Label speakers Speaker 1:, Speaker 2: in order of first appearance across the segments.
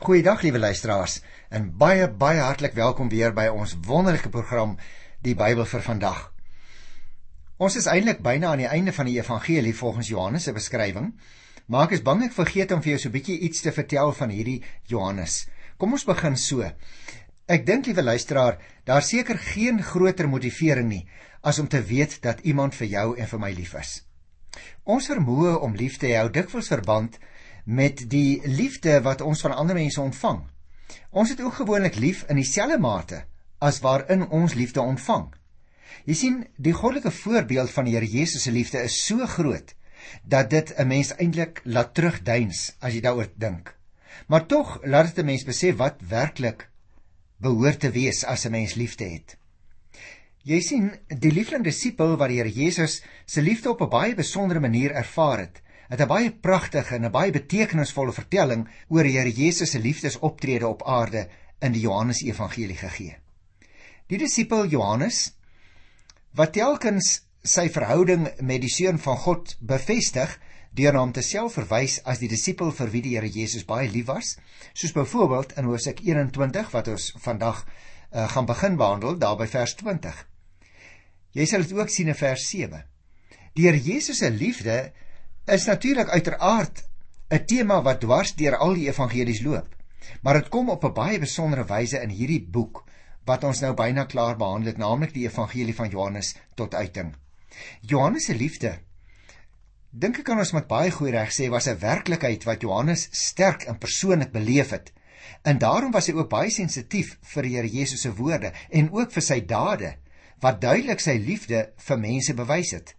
Speaker 1: Goeiedag liewe luisteraars en baie baie hartlik welkom weer by ons wonderlike program Die Bybel vir vandag. Ons is eintlik byna aan die einde van die evangelie volgens Johannes se beskrywing, maar ek is bang ek vergeet om vir jou so 'n bietjie iets te vertel van hierdie Johannes. Kom ons begin so. Ek dink liewe luisteraar, daar seker geen groter motivering nie as om te weet dat iemand vir jou en vir my lief is. Ons vermoë om lief te hou dikwels verband met die liefde wat ons van ander mense ontvang. Ons het ook gewoonlik lief in dieselfde mate as waarin ons liefde ontvang. Jy sien, die goddelike voorbeeld van die Here Jesus se liefde is so groot dat dit 'n mens eintlik laat terugduins as jy daaroor dink. Maar tog laat dit 'n mens besef wat werklik behoort te wees as 'n mens liefde het. Jy sien, die lieflike disipel wat die Here Jesus se liefde op 'n baie besondere manier ervaar het, het 'n baie pragtige en 'n baie betekenisvolle vertelling oor die Here Jesus se liefdesoptrede op aarde in die Johannes Evangelie gegee. Die disipel Johannes wat telkens sy verhouding met die seun van God bevestig deur hom te self verwys as die disipel vir wie die Here Jesus baie lief was, soos byvoorbeeld in Hosea 21 wat ons vandag uh, gaan begin behandel daar by vers 20. Jy sal dit ook sien in vers 7. Die Here Jesus se liefde is natuurlik uiteraard 'n tema wat dwars deur al die evangelies loop. Maar dit kom op 'n baie besondere wyse in hierdie boek wat ons nou byna klaar behandel het, naamlik die evangelie van Johannes tot uiting. Johannes se liefde dink ek kan ons met baie goeie reg sê was 'n werklikheid wat Johannes sterk en persoonlik beleef het. En daarom was hy ook baie sensitief vir die Here Jesus se woorde en ook vir sy dade wat duidelik sy liefde vir mense bewys het.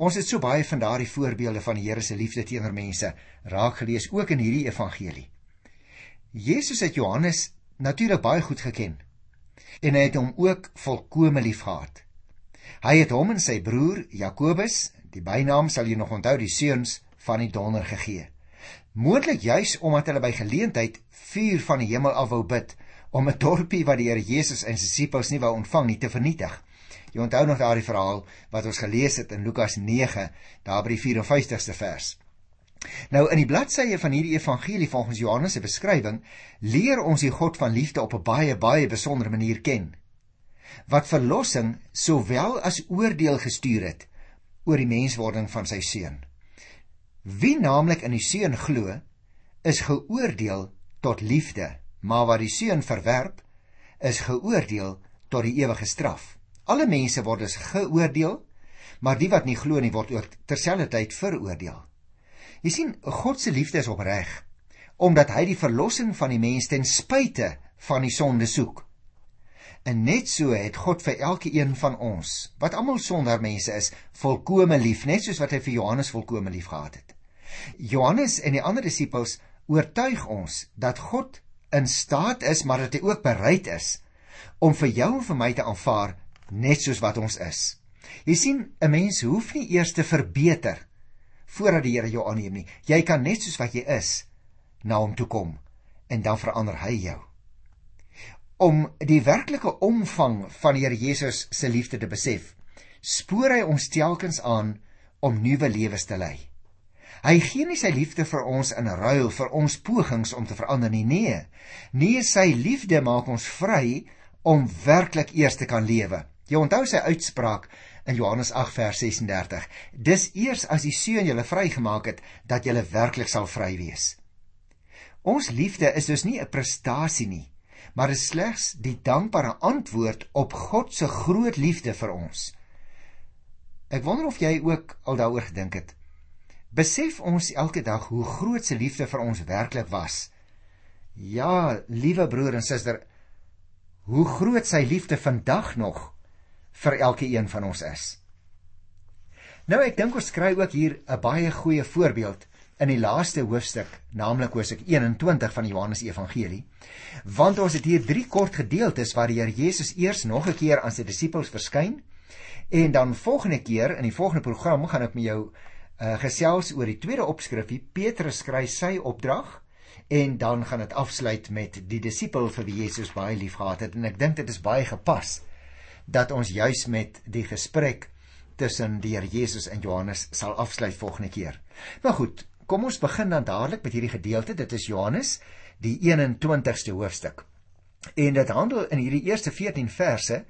Speaker 1: Ons het so baie van daardie voorbeelde van die Here se liefde teenoor mense raak gelees ook in hierdie evangelie. Jesus het Johannes natuurlik baie goed geken en hy het hom ook volkome liefgehad. Hy het hom en sy broer Jakobus, die bynaam sal jy nog onthou, die seuns van die donder gegee. Moontlik juis omdat hulle by geleentheid vuur van die hemel af wou bid om 'n dorpie wat die Here Jesus en sy disippels nie wou ontvang nie te vernietig. Jy onthou nog daardie verhaal wat ons gelees het in Lukas 9, daar by die 54ste vers. Nou in die bladsye van hierdie evangelie volgens Johannes se beskrywing leer ons die God van liefde op 'n baie baie besondere manier ken. Wat verlossing sowel as oordeel gestuur het oor die menswording van sy seun. Wie naamlik in die seun glo, is geoordeel tot liefde, maar wat die seun verwerp, is geoordeel tot die ewige straf. Alle mense word dus geoordeel, maar die wat nie glo nie word ook terselfdertyd veroordeel. Jy sien, God se liefde is opreg, omdat hy die verlossing van die mens ten spyte van die sonde soek. En net so het God vir elkeen van ons, wat almal sonder mense is, volkome lief, net soos wat hy vir Johannes volkome lief gehad het. Johannes en die ander disippels oortuig ons dat God in staat is, maar dat hy ook bereid is om vir jou en vir my te aanvaar net soos wat ons is. Jy sien, 'n mens hoef nie eers te verbeter voordat die Here jou aanneem nie. Jy kan net soos wat jy is na hom toe kom en dan verander hy jou. Om die werklike omvang van die Here Jesus se liefde te besef, spoor hy ons telkens aan om nuwe lewens te lei. Hy gee nie sy liefde vir ons in ruil vir ons pogings om te verander nie. Nee. Nee, sy liefde maak ons vry om werklik eers te kan lewe. Jy onthou sy uitspraak in Johannes 8 vers 36. Dis eers as die Seun julle vrygemaak het dat julle werklik sal vry wees. Ons liefde is dus nie 'n prestasie nie, maar is slegs die dankbare antwoord op God se groot liefde vir ons. Ek wonder of jy ook al daaroor gedink het. Besef ons elke dag hoe groot se liefde vir ons werklik was? Ja, liewe broer en suster, hoe groot sy liefde vandag nog vir elke een van ons is. Nou ek dink ons kry ook hier 'n baie goeie voorbeeld in die laaste hoofstuk, naamlik Hosea 21 van Johannes Evangelie, want ons het hier drie kort gedeeltes waar die Here Jesus eers nog 'n keer aan sy disippels verskyn en dan volgende keer in die volgende program gaan ek met jou uh, gesels oor die tweede opskrifie Petrus skryf sy opdrag en dan gaan dit afsluit met die disipel vir wie Jesus baie liefgehad het en ek dink dit is baie gepas dat ons juis met die gesprek tussen die Here Jesus en Johannes sal afsluit volgende keer. Maar goed, kom ons begin dan dadelik met hierdie gedeelte. Dit is Johannes, die 21ste hoofstuk. En dit handel in hierdie eerste 14 verse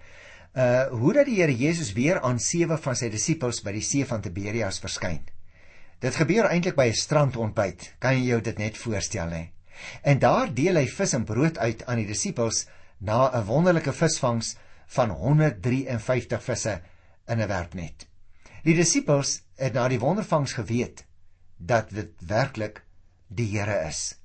Speaker 1: uh hoe dat die Here Jesus weer aan sewe van sy disippels by die see van Tiberias verskyn. Dit gebeur eintlik by 'n strandontbyt. Kan jy jou dit net voorstel hè? En daar deel hy vis en brood uit aan die disippels na 'n wonderlike visvangs van 153 visse in 'n werpnet. Die disippels het na die wondervangs geweet dat dit werklik die Here is.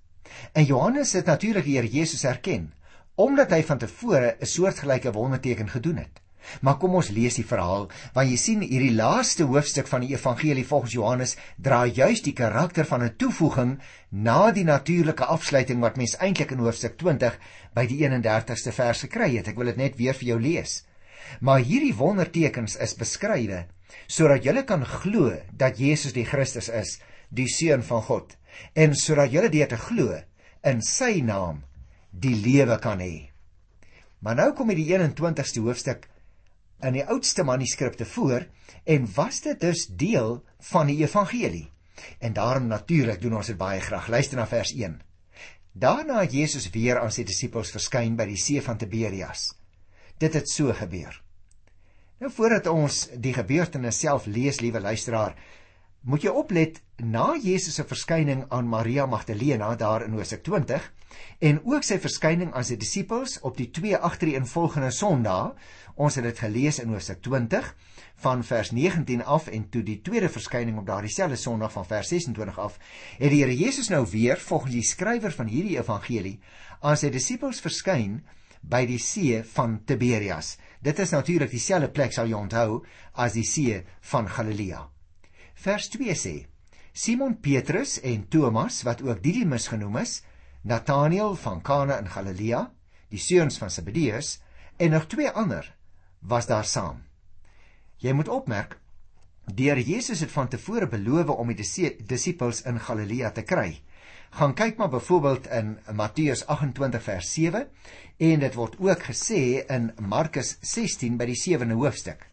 Speaker 1: En Johannes het natuurlik die Here Jesus erken omdat hy van tevore 'n soortgelyke wonderteken gedoen het. Maar kom ons lees die verhaal, want jy sien hierdie laaste hoofstuk van die evangelie volgens Johannes dra juis die karakter van 'n toevoeging na die natuurlike afsluiting wat mens eintlik in hoofstuk 20 by die 31ste vers gekry het. Ek wil dit net weer vir jou lees. Maar hierdie wondertekens is beskrywe sodat julle kan glo dat Jesus die Christus is, die seun van God, en sodat julle deur te glo in sy naam die lewe kan hê. Maar nou kom die 21ste hoofstuk in die oudste manuskripte voor en was dit dus deel van die evangelie. En daarom natuurlik doen ons dit baie graag. Luister na vers 1. Daarna het Jesus weer aan sy disippels verskyn by die see van Tiberias. Dit het so gebeur. Nou voordat ons die gebeurtenis self lees, liewe luisteraar, moet jy oplet na Jesus se verskyning aan Maria Magdalena daar in Hosea 20 en ook sy verskyning aan sy disippels op die twee agtereenvolgende Sondae. Ons het dit gelees in Hosea 20 van vers 19 af en toe die tweede verskyning op daardie selfde Sondag van vers 26 af, het die Here Jesus nou weer volgens die skrywer van hierdie evangelie aan sy disippels verskyn by die see van Tiberias. Dit is natuurlik dieselfde plek sal jy onthou as die see van Galilea. Vers 2 sê: Simon Petrus en Thomas wat ook Didimus genoem is, Nathanael van Kana in Galilea, die seuns van Zebedeus en nog twee ander was daar saam. Jy moet opmerk, Here Jesus het van tevore beloof om die disippels in Galilea te kry. Gaan kyk maar byvoorbeeld in Matteus 28 vers 7 en dit word ook gesê in Markus 16 by die 7de hoofstuk.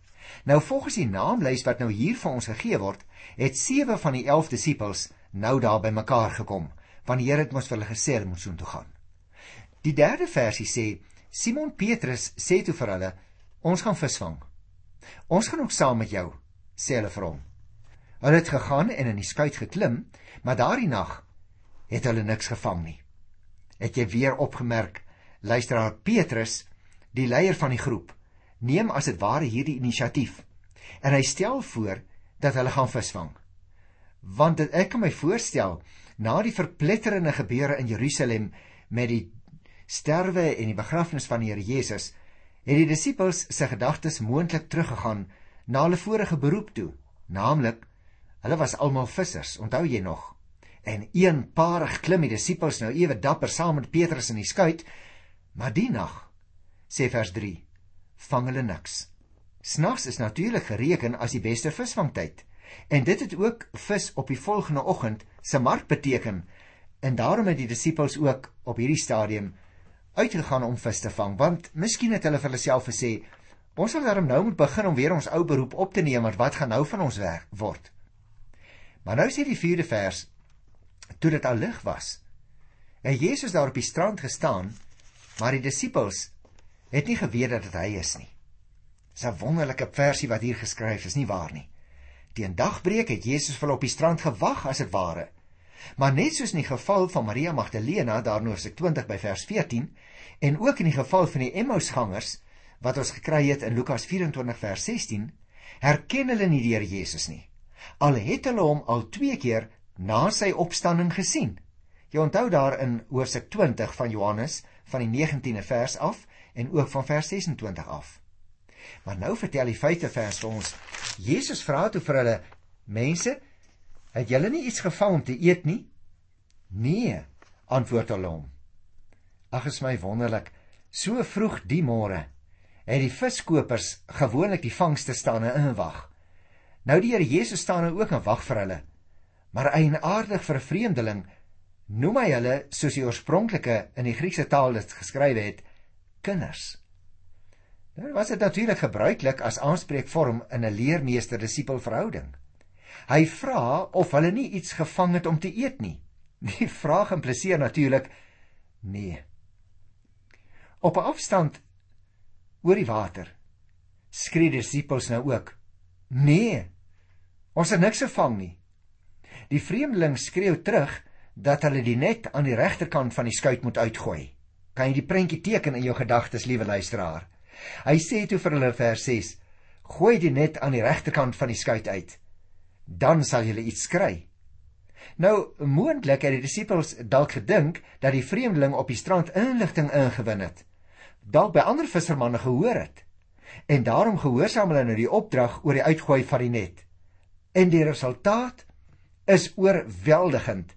Speaker 1: Nou volgens die naamlys wat nou hier vir ons gegee word, het 7 van die 11 disippels nou daar by mekaar gekom want die Here het mos vir hulle gesê hulle moet soontoe gaan. Die derde versie sê Simon Petrus sê toe vir hulle ons gaan visvang. Ons gaan ook saam met jou, sê hulle vir hom. Hulle het gegaan en in die skuit geklim, maar daardie nag het hulle niks gevang nie. Het jy weer opgemerk, luisteraar Petrus, die leier van die groep, neem as dit ware hierdie inisiatief en hy stel voor dat hulle gaan visvang. Want ek kan my voorstel na die verpletterende gebeure in Jerusalem met die sterwe en die begrafnis van die Here Jesus, het die disippels se gedagtes moontlik teruggegaan na hulle vorige beroep toe, naamlik hulle was almal vissers, onthou jy nog? En eenparig klim die disippels nou ewe dapper saam met Petrus in die skuit, maar die nag, sê vers 3, vang hulle niks. Snags is natuurlik gereken as die beste visvangtyd. En dit het ook vis op die volgende oggend se mark beteken. En daarom het die disippels ook op hierdie stadium uitgegaan om vis te vang, want miskien het hulle vir hulle self gesê, ons sal daarom nou moet begin om weer ons ou beroep op te neem, want wat gaan nou van ons werk word? Maar nou sê die 4de vers, toe dit al lig was, het Jesus daar op die strand gestaan, maar die disippels het nie geweet dat dit hy is nie. Dis 'n wonderlike versie wat hier geskryf is, nie waar nie? Teen dagbreek het Jesus vir op die strand gewag as dit ware. Maar net soos in die geval van Maria Magdalena daar in Hoofstuk 20 by vers 14 en ook in die geval van die Emmausgangers wat ons gekry het in Lukas 24 vers 16, herken hulle nie die Here Jesus nie. Al het hulle hom al twee keer na sy opstanding gesien. Jy onthou daar in Hoofstuk 20 van Johannes van die 19de vers af en ook van vers 26 af. Maar nou vertel die vyfde vers vir ons. Jesus vra toe vir hulle: "Mense, het julle nie iets gevang om te eet nie?" "Nee," antwoord hulle hom. Ag, is my wonderlik. So vroeg die môre het die viskopers gewoonlik die vangste staan en inwag. Nou die Here Jesus staan nou ook en wag vir hulle. Maar eienaardig vir 'n vreemdeling noem hy hulle soos die oorspronklike in die Griekse taal dit geskryf het, kinders. Nou was dit natuurlik gebruiklik as aanspreekvorm in 'n leermeester-disipel verhouding. Hy vra of hulle nie iets gevang het om te eet nie. Die vraag impliseer natuurlik nee. Op 'n afstand oor die water skree die disippels nou ook: "Nee. Ons het niks gevang nie." Die vreemdeling skreeu terug dat hulle die net aan die regterkant van die skuit moet uitgooi. Kan jy die prentjie teken in jou gedagtes, liewe luisteraar? Hy sê toe vir hulle vers 6: "Gooi die net aan die regterkant van die skuit uit. Dan sal julle iets kry." Nou, moontlik het die disippels dalk gedink dat die vreemdeling op die strand inligting ingewin het. Dalk by ander vissermanne gehoor het. En daarom gehoorsaam hulle nou die opdrag oor die uitgooi van die net. En die resultaat is oorweldigend.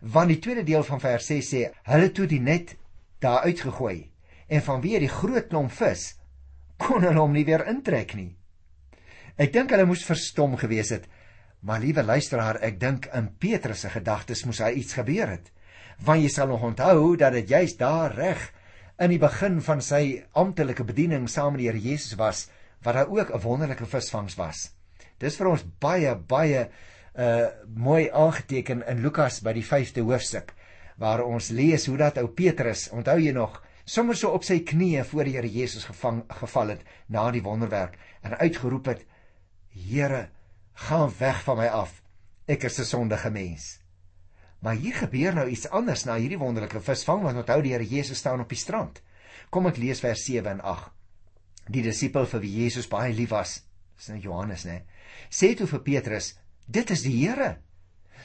Speaker 1: Want die tweede deel van vers 6 sê hulle toe die net daar uitgegooi en vanweer die groot klomp vis kon hulle hom nie weer intrek nie. Ek dink hulle moes verstom gewees het. Maar liewe luisteraar, ek dink in Petrus se gedagtes moes hy iets gebeur het. Want jy sal nog onthou dat dit juist daar reg in die begin van sy amptelike bediening saam met die Here Jesus was wat daar ook 'n wonderlike visvangs was. Dis vir ons baie baie uh mooi aangeteken in Lukas by die 5de hoofstuk waar ons lees hoe dat ou Petrus, onthou jy nog, sommer so op sy knieë voor die Here Jesus gevang geval het na die wonderwerk en uitgeroep het: Here, gaan weg van my af. Ek is 'n sondige mens. Maar hier gebeur nou iets anders na hierdie wonderlike visvang want onthou die Here Jesus staan op die strand. Kom ek lees vers 7 en 8. Die disipel vir wie Jesus baie lief was, is nou Johannes, né? Sê toe vir Petrus: Dit is die Here.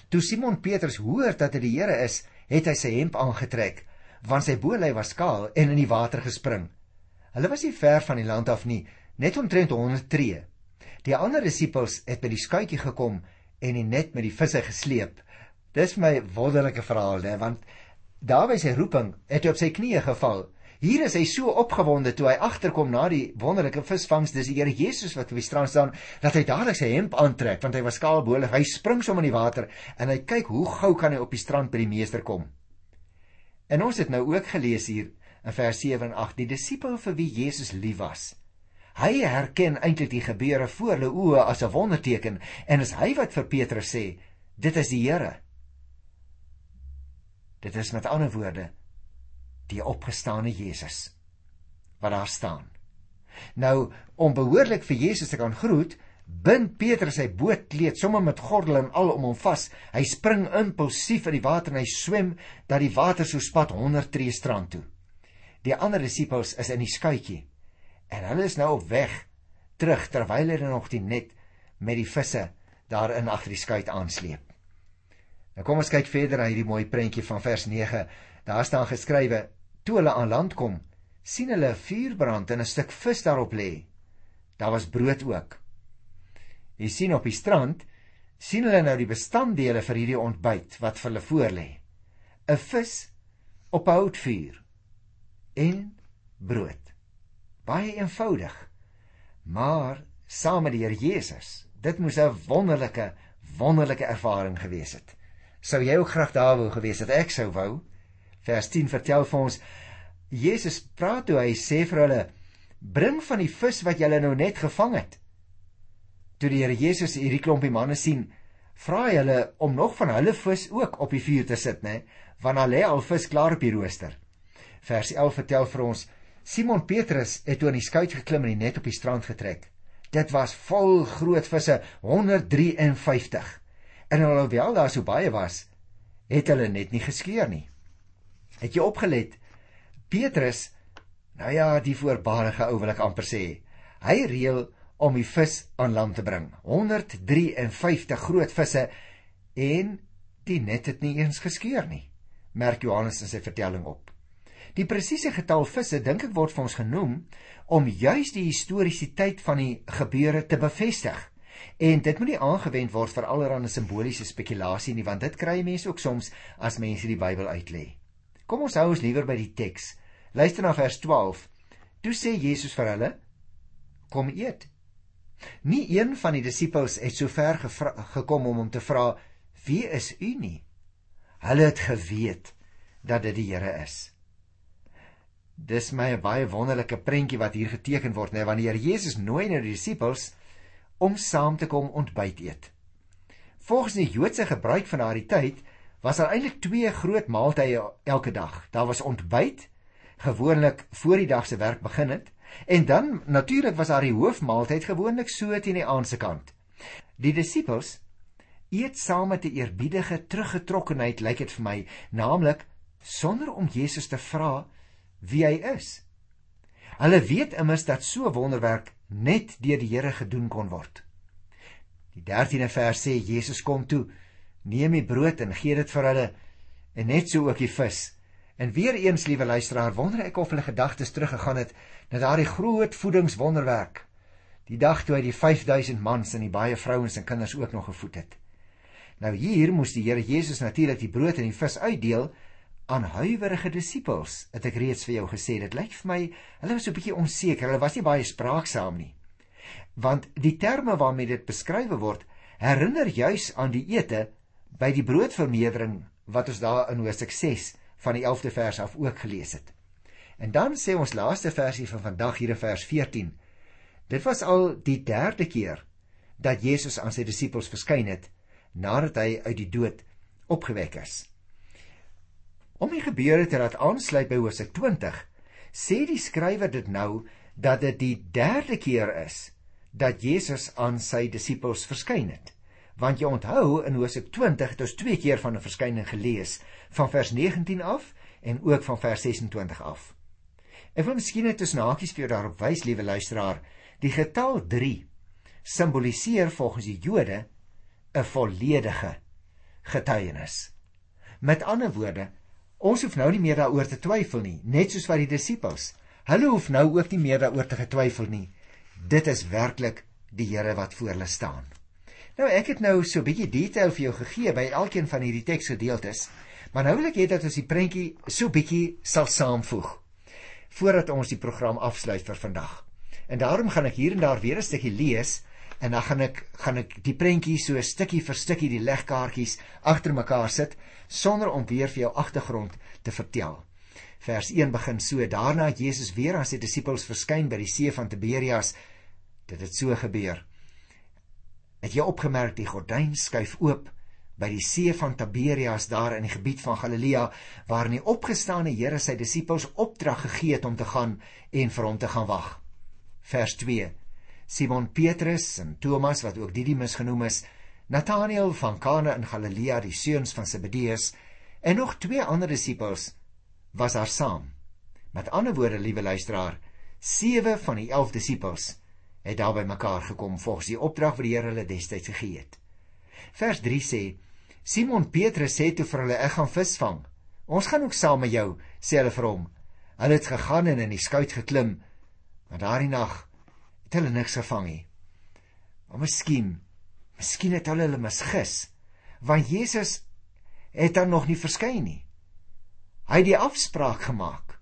Speaker 1: Toe Simon Petrus hoor dat dit die Here is, het hy sy hemp aangetrek, want sy boelei was kaal en in die water gespring. Hulle was nie ver van die land af nie, net omtrent 100 tree. Die ander disippels het by die skuitjie gekom en die net met die visse gesleep. Dis my wonderlike verhaal, né, want daar by sy roeping het hy op sy knieë geval Hier is hy so opgewonde toe hy agterkom na die wonderlike visvangs dis die Here Jesus wat op die strand staan dat hy dadelik sy hemp aantrek want hy was skaalbolig hy spring sommer in die water en hy kyk hoe gou kan hy op die strand by die meester kom En ons het nou ook gelees hier in vers 7 en 8 die disipel vir wie Jesus lief was Hy herken eintlik die gebeure voor hulle oë as 'n wonderteken en is hy wat vir Petrus sê dit is die Here Dit is met ander woorde die opgestane Jesus wat daar staan. Nou om behoorlik vir Jesus te kan groet, bind Petrus sy bootkleed sommer met gordel en al om hom vas. Hy spring impulsief in die water en hy swem dat die water so spat 100 tree strand toe. Die ander disippels is in die skuitjie en hulle is nou op weg terug terwyl hulle nog die net met die visse daarin agter die skuit aansleep. Nou kom ons kyk verder na hierdie mooi prentjie van vers 9. Daar staan geskrywe: Toe hulle aan land kom, sien hulle 'n vuurbrand en 'n stuk vis daarop lê. Daar was brood ook. Jy sien op die strand sien hulle nou die bestanddele vir hierdie ontbyt wat vir hulle voorlê. 'n Vis op 'n houtvuur en brood. Baie eenvoudig. Maar saam met die Here Jesus, dit moes 'n wonderlike wonderlike ervaring gewees het. Sou jy ook graag daar wou gewees het? Ek sou wou. Vers 10 vertel vir ons Jesus praat toe hy sê vir hulle bring van die vis wat julle nou net gevang het. Toe die Here Jesus hierdie klompie manne sien, vra hy hulle om nog van hulle vis ook op die vuur te sit, né? Want hulle lê al vis klaar op die rooster. Vers 11 vertel vir ons Simon Petrus het toe in die skuit geklim en die net op die strand getrek. Dit was vol groot visse, 153. En alhoewel daar so baie was, het hulle net nie geskeur nie. Het jy opgelet? Petrus, nou ja, die voorbarige ou wil ek amper sê, hy reël om die vis aan land te bring. 153 groot visse en die net het nie eens geskeur nie. Merk Johannes in sy vertelling op. Die presiese getal visse dink ek word vir ons genoem om juis die historiesiteit van die gebeure te bevestig. En dit moet nie aangewend word vir allerlei simboliese spekulasie nie, want dit kry mense ook soms as mense die Bybel uitlê. Kom ons hou ons liewer by die teks. Luister na vers 12. Toe sê Jesus vir hulle: Kom eet. Nie een van die disippels het so ver gekom om hom te vra: Wie is u nie? Hulle het geweet dat dit die Here is. Dis my 'n baie wonderlike prentjie wat hier geteken word, né, wanneer Jesus nooi na die disippels om saam te kom ontbyt eet. Volgens die Joodse gebruik van daardie tyd was daar eintlik twee groot maaltye elke dag. Daar was ontbyt, gewoonlik voor die dag se werk begin het, en dan natuurlik was daar die hoofmaaltyd gewoonlik so teen die aand se kant. Die disippels eet saam met 'n eerbiedige teruggetrokkenheid, lyk dit vir my, naamlik sonder om Jesus te vra wie hy is. Hulle weet immers dat so wonderwerk net deur die Here gedoen kon word. Die 13de vers sê Jesus kom toe, neem die brood en gee dit vir hulle en net so ook die vis. En weer eens, liewe luisteraar, wonder ek of hulle gedagtes teruggegaan het na daardie groot voedingswonderwerk. Die dag toe hy die 5000 mans en die baie vrouens en kinders ook nog gevoed het. Nou hier moes die Here Jesus natuurlik die brood en die vis uitdeel aan huiwerige disippels. Het ek reeds vir jou gesê, dit lyk vir my hulle was so 'n bietjie onseker. Hulle was nie baie spraaksaam nie. Want die terme waarmee dit beskryf word, herinner juis aan die ete by die broodvermeerdering wat ons daar in Hoofstuk 6 van die 11de vers af ook gelees het. En dan sê ons laaste versie van vandag hier in vers 14. Dit was al die derde keer dat Jesus aan sy disippels verskyn het nadat hy uit die dood opgewek is. Om die gebeure te laat aansluit by Hosea 20, sê die skrywer dit nou dat dit die derde keer is dat Jesus aan sy disippels verskyn het. Want jy onthou in Hosea 20 het ons twee keer van 'n verskyning gelees, van vers 19 af en ook van vers 26 af. Ek wil miskien net tussen hakies vir jou daarop wys, liewe luisteraar, die getal 3 simboliseer volgens die Jode 'n volledige getuienis. Met ander woorde, Ons hoef nou nie meer daaroor te twyfel nie, net soos wat die disippels. Hulle hoef nou ook nie meer daaroor te getwyfel nie. Dit is werklik die Here wat voor hulle staan. Nou ek het nou so 'n bietjie detail vir jou gegee by elkeen van hierdie teksgedeeltes, maar nou wil ek hê dat ons die prentjie so bietjie sal saamvoeg voordat ons die program afsluit vir vandag. En daarom gaan ek hier en daar weer 'n stukkie lees en dan gaan ek gaan ek die prentjie so stukkie vir stukkie die legkaartjies agter mekaar sit sonder om weer vir jou agtergrond te vertel. Vers 1 begin so: Daarna het Jesus weer aan sy disippels verskyn by die see van Tiberias. Dit het so gebeur. Het jy opgemerk die gordyn skuif oop by die see van Tiberias daar in die gebied van Galilea waar die opgestane Here sy disippels opdrag gegee het om te gaan en vir hom te gaan wag. Vers 2 Simon Petrus en Thomas wat ook Didimus genoem is, Nathanael van Kana in Galilea, die seuns van Zebedeus en nog twee ander disippels was daar saam. Met ander woorde, liewe luisteraar, sewe van die 11 disippels het daar by mekaar gekom volgens die opdrag wat die Here hulle destyds gegee het. Vers 3 sê: Simon Petrus sê toe vir hulle: "Ek gaan visvang. Ons gaan ook saam met jou," sê hulle vir hom. Hulle het gegaan en in die skuit geklim, maar daardie nag het hulle niks gevang nie. Maar miskien, miskien het hulle hulle misgis, want Jesus het dan nog nie verskyn nie. Hy het die afspraak gemaak.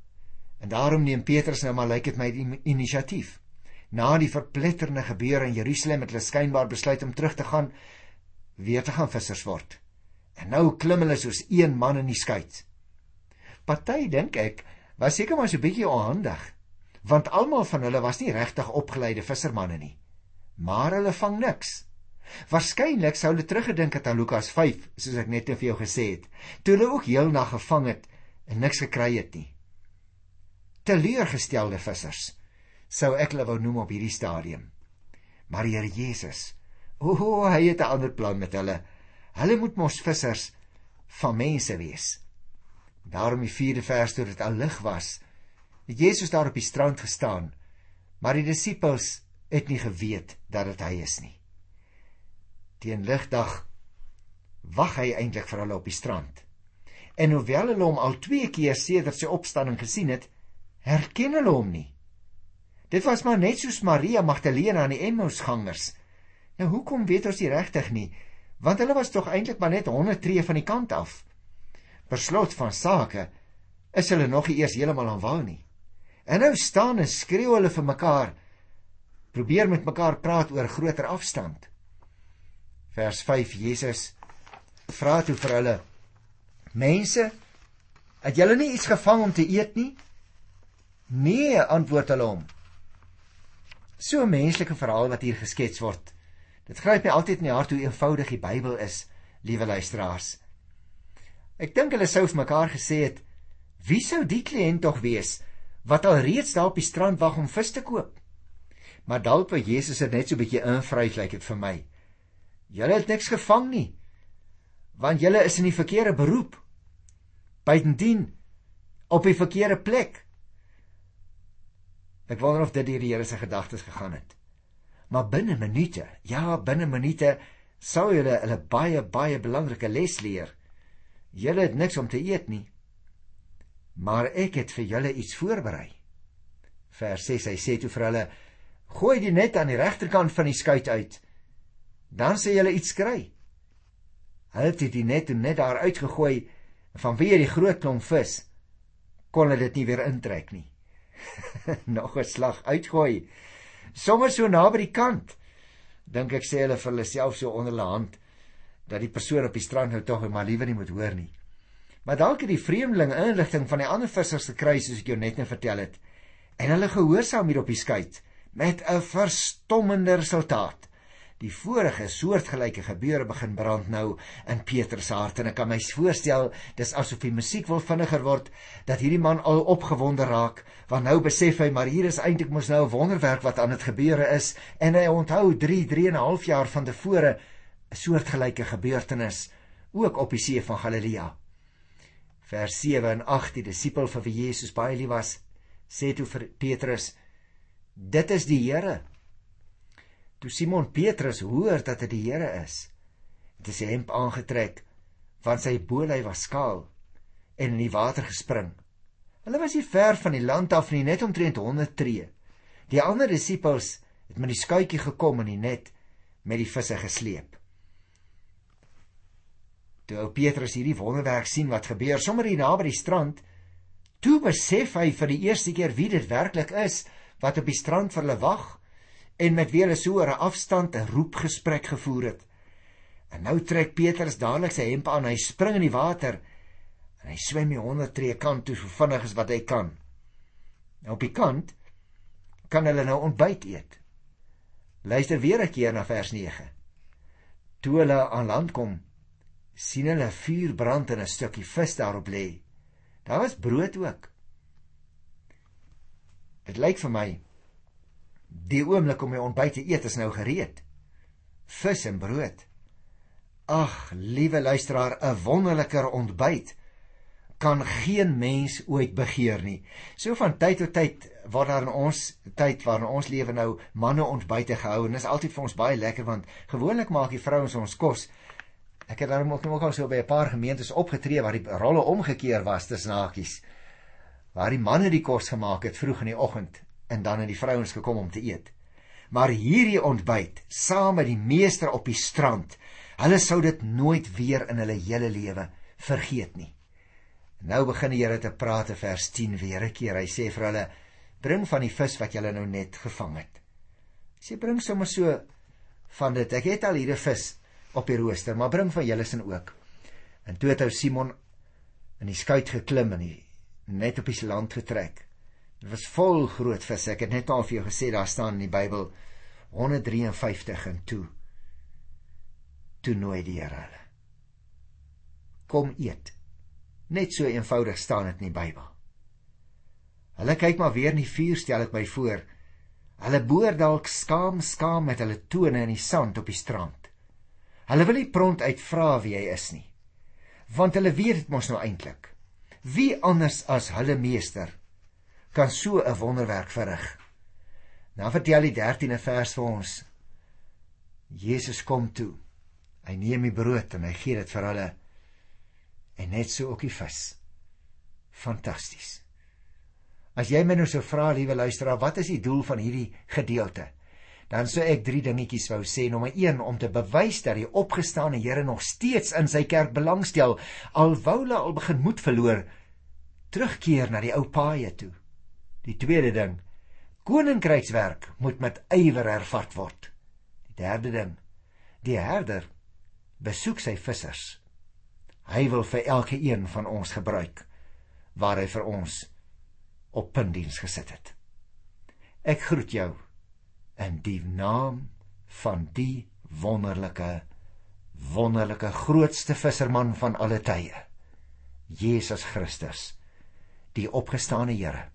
Speaker 1: En daarom neem Petrus nou maar lyk dit my die inisiatief. Na die verpletterende gebeure in Jerusalem het hulle skynbaar besluit om terug te gaan weer te gaan vissers word. En nou klim hulle soos een man in die skei. Party dink ek was seker maar so 'n bietjie onhandig want almal van hulle was nie regtig opgeleide vissermanne nie. Maar hulle vang niks. Waarskynlik sou hulle teruggedink het aan Lukas 5, soos ek net vir jou gesê het, toe hulle ook heel nag gevang het en niks gekry het nie. Teleurgestelde vissers sou ek hulle wou noem op hierdie stadium. Maar Here Jesus, o, oh, hy het 'n ander plan met hulle. Hulle moet mos vissers van mense wees. Daarom die 4de vers toe dit al lig was, het Jesus daar op die strand gestaan, maar die disippels het nie geweet dat dit hy is nie. Teen ligdag wag hy eintlik vir hulle op die strand. En hoewel hulle hom al twee keer sedert sy opstanding gesien het, herken hulle hom nie. Dit was maar net soos Maria Magdalena aan die Emmausgangers. Nou hoekom weet ons nie regtig nie, want hulle was tog eintlik maar net 100 tree van die kant af. Per slot van sake is hulle nog nie eers heeltemal aan wal nie. En nou staan en skreeu hulle vir mekaar. Probeer met mekaar praat oor groter afstand. Vers 5 Jesus vra toe vir hulle: Mense, het julle nie iets gevang om te eet nie? Nee, antwoord hulle hom. So 'n menslike verhaal wat hier geskets word. Dit gryp my altyd in die hart hoe eenvoudig die Bybel is, liewe luisteraars. Ek dink hulle sou vir mekaar gesê het, wie sou die kliënt tog wees wat al reeds daar op die strand wag om vis te koop? Maar dalk wou Jesus dit net so 'n bietjie invryf lyk dit vir my. Julle het niks gevang nie. Want julle is in die verkeerde beroep. Buitendien op die verkeerde plek. Ek wonder of dit deur die Here se gedagtes gegaan het. Maar binne minute, ja, binne minute sou julle 'n baie baie belangrike les leer. Julle het niks om te eet nie. Maar ek het vir julle iets voorberei. Vers 6 hy sê toe vir hulle: "Gooi die net aan die regterkant van die skuit uit. Dan sê julle iets kry." Hulle het die net net daar uitgegooi vanweë die groot klomp vis kon hulle dit nie weer intrek nie. Nog 'n slag uitgooi. Sommers so naby die kant. Dink ek sê hulle vir hulle self so onder hulle hand dat die persoon op die strand nou tog maar liewer nie moet hoor nie. Maar dalk het die vreemdeling inligting van die ander vissers gekry soos ek jou net net vertel het. En hulle gehoorsaam hier op die skei met 'n verstommende resultaat. Die vorige soortgelyke gebeure begin brand nou in Petrus se hart en ek kan my voorstel dis asof die musiek wil vinniger word dat hierdie man al opgewonde raak want nou besef hy maar hier is eintlik mos nou 'n wonderwerk wat aan dit gebeure is en hy onthou 3 3 en 'n half jaar van tevore 'n soortgelyke gebeurtenis ook op die see van Galilea. Vers 7 en 8 die disipel vir wie Jesus baie lief was, sê toe vir Petrus: "Dit is die Here." Toe Simon Petrus hoor dat dit die Here is, het hy sy hemp aangetrek, want sy boelhy was skaal en in die water gespring. Hulle was nie ver van die land af nie, net omtrent 100 tree. Die ander disippels het met die skuitjie gekom en die net met die visse gesleep. Toe ou Petrus hierdie wonderwerk sien wat gebeur sommer hier naby die strand, toe besef hy vir die eerste keer wie dit werklik is wat op die strand vir hulle wag en met wie hulle so 'n afstand 'n roepgesprek gevoer het. En nou trek Petrus dadelik sy hemp aan, hy spring in die water en hy swem die 100 tree kant toe so vinnig as wat hy kan. Nou op die kant kan hulle nou ontbyt eet. Luister weer 'n keer na vers 9. Toe hulle aan land kom, sien hulle vuur brand en 'n stukkie vis daarop lê. Daar was brood ook. Dit lyk vir my die oomblik om my ontbyt te eet is nou gereed. Vis en brood. Ag, liewe luisteraar, 'n wonderliker ontbyt kan geen mens ooit begeer nie. So van tyd tot tyd word daar in ons tyd waarin ons lewe nou manne ontbyte gehou en dit is altyd vir ons baie lekker want gewoonlik maak die vrouens ons kos Ek het daarom ook nog al so by 'n paar gemeentes opgetree waar die rolle omgekeer was tussen hakies. Waar die manne die kos gemaak het vroeg in die oggend en dan het die vrouens gekom om te eet. Maar hierdie ontbyt saam met die meester op die strand, hulle sou dit nooit weer in hulle hele lewe vergeet nie. Nou begin die Here te praat in vers 10 weer 'n keer. Hy sê vir hulle: "Bring van die vis wat julle nou net gevang het." Hy sê: "Bring sommer so van dit. Ek het al hier 'n vis op die rooster, maar bring van julle sin ook. En toe het ou Simon in die skuit geklim en net op die land getrek. Dit was vol groot visse. Ek het net al vir jou gesê daar staan in die Bybel 153 en toe toe nooi die Here hulle. Kom eet. Net so eenvoudig staan dit in die Bybel. Hulle kyk maar weer in die vuur stel ek my voor. Hulle boor dalk skaam skaam met hulle tone in die sand op die strand. Hulle wil nie pront uitvra wie hy is nie. Want hulle weet dit mos nou eintlik. Wie anders as hulle meester kan so 'n wonderwerk verrig? Nou vertel die 13de vers vir ons. Jesus kom toe. Hy neem die brood en hy gee dit vir hulle. En net so ook die vis. Fantasties. As jy my nou sou vra, liewe luisteraar, wat is die doel van hierdie gedeelte? dan sou ek drie dingetjies wou sê. Nommer 1 om te bewys dat die opgestane Here nog steeds in sy kerk belangstel, alwou hulle al begin moed verloor, terugkeer na die ou paaie toe. Die tweede ding, koninkrykswerk moet met ywer hervat word. Die derde ding, die herder besoek sy vissers. Hy wil vir elke een van ons gebruik waar hy vir ons op puntdiens gesit het. Ek groet jou in die naam van die wonderlike wonderlike grootste visserman van alle tye. Jesus Christus, die opgestane Here.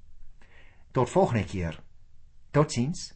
Speaker 1: Tot volgende keer. Totsiens.